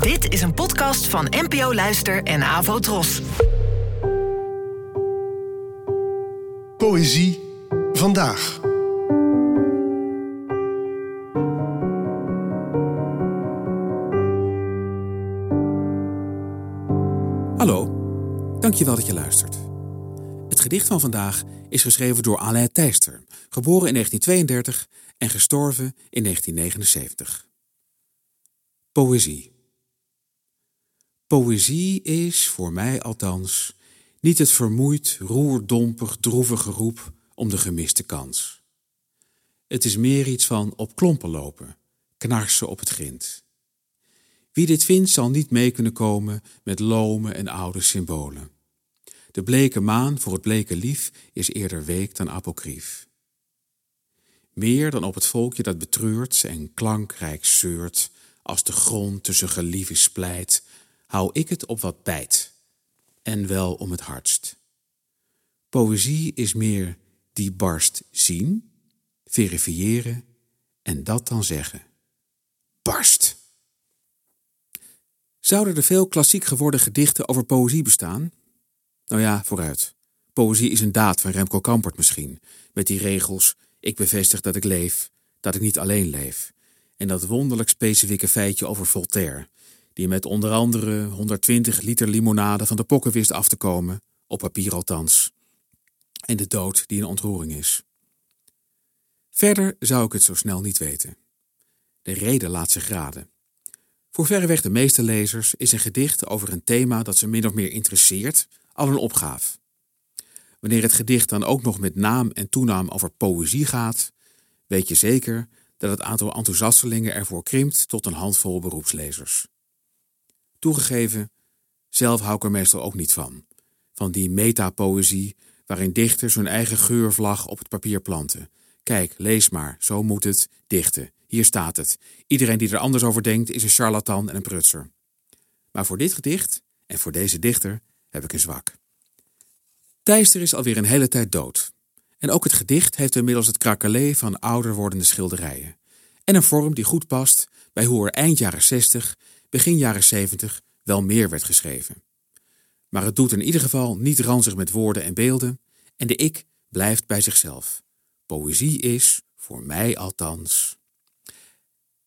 Dit is een podcast van NPO Luister en Avo Tros. Poëzie vandaag. Hallo, dankjewel dat je luistert. Het gedicht van vandaag is geschreven door Alain Thijster, geboren in 1932 en gestorven in 1979. Poëzie. Poëzie is, voor mij althans, niet het vermoeid, roerdompig, droevige roep om de gemiste kans. Het is meer iets van op klompen lopen, knarsen op het grind. Wie dit vindt zal niet mee kunnen komen met lome en oude symbolen. De bleke maan voor het bleke lief is eerder week dan apocrief. Meer dan op het volkje dat betreurt en klankrijk zeurt, als de grond tussen gelieven splijt, hou ik het op wat bijt, en wel om het hardst. Poëzie is meer die barst zien, verifiëren en dat dan zeggen. Barst! Zouden er veel klassiek geworden gedichten over poëzie bestaan? Nou ja, vooruit. Poëzie is een daad van Remco Kampert misschien, met die regels: ik bevestig dat ik leef, dat ik niet alleen leef. En dat wonderlijk specifieke feitje over Voltaire, die met onder andere 120 liter limonade van de pokken wist af te komen, op papier althans. En de dood die een ontroering is. Verder zou ik het zo snel niet weten. De reden laat zich raden. Voor verreweg de meeste lezers is een gedicht over een thema dat ze min of meer interesseert al een opgave. Wanneer het gedicht dan ook nog met naam en toenaam over poëzie gaat, weet je zeker dat het aantal enthousiastelingen ervoor krimpt tot een handvol beroepslezers. Toegegeven, zelf hou ik er meestal ook niet van. Van die metapoëzie waarin dichters hun eigen geurvlag op het papier planten. Kijk, lees maar, zo moet het, dichten. Hier staat het. Iedereen die er anders over denkt is een charlatan en een prutser. Maar voor dit gedicht en voor deze dichter heb ik een zwak. Thijster is alweer een hele tijd dood. En ook het gedicht heeft inmiddels het krakelé van ouder wordende schilderijen. En een vorm die goed past bij hoe er eind jaren 60, begin jaren 70 wel meer werd geschreven. Maar het doet in ieder geval niet ranzig met woorden en beelden en de ik blijft bij zichzelf. Poëzie is, voor mij althans.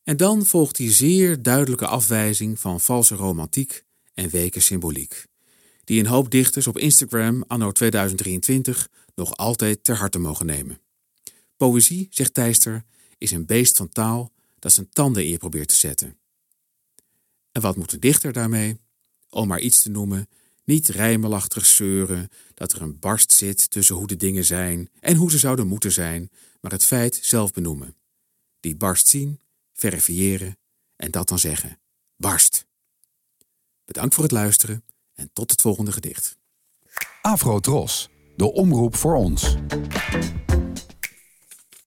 En dan volgt die zeer duidelijke afwijzing van valse romantiek en weke symboliek, die een hoop dichters op Instagram anno 2023 nog altijd ter harte mogen nemen. Poëzie, zegt Thijster, is een beest van taal dat zijn tanden in je probeert te zetten. En wat moet een dichter daarmee? Om maar iets te noemen, niet rijmelachtig zeuren dat er een barst zit tussen hoe de dingen zijn en hoe ze zouden moeten zijn, maar het feit zelf benoemen. Die barst zien, verifiëren en dat dan zeggen. Barst. Bedankt voor het luisteren en tot het volgende gedicht. Afro Tros, de omroep voor ons.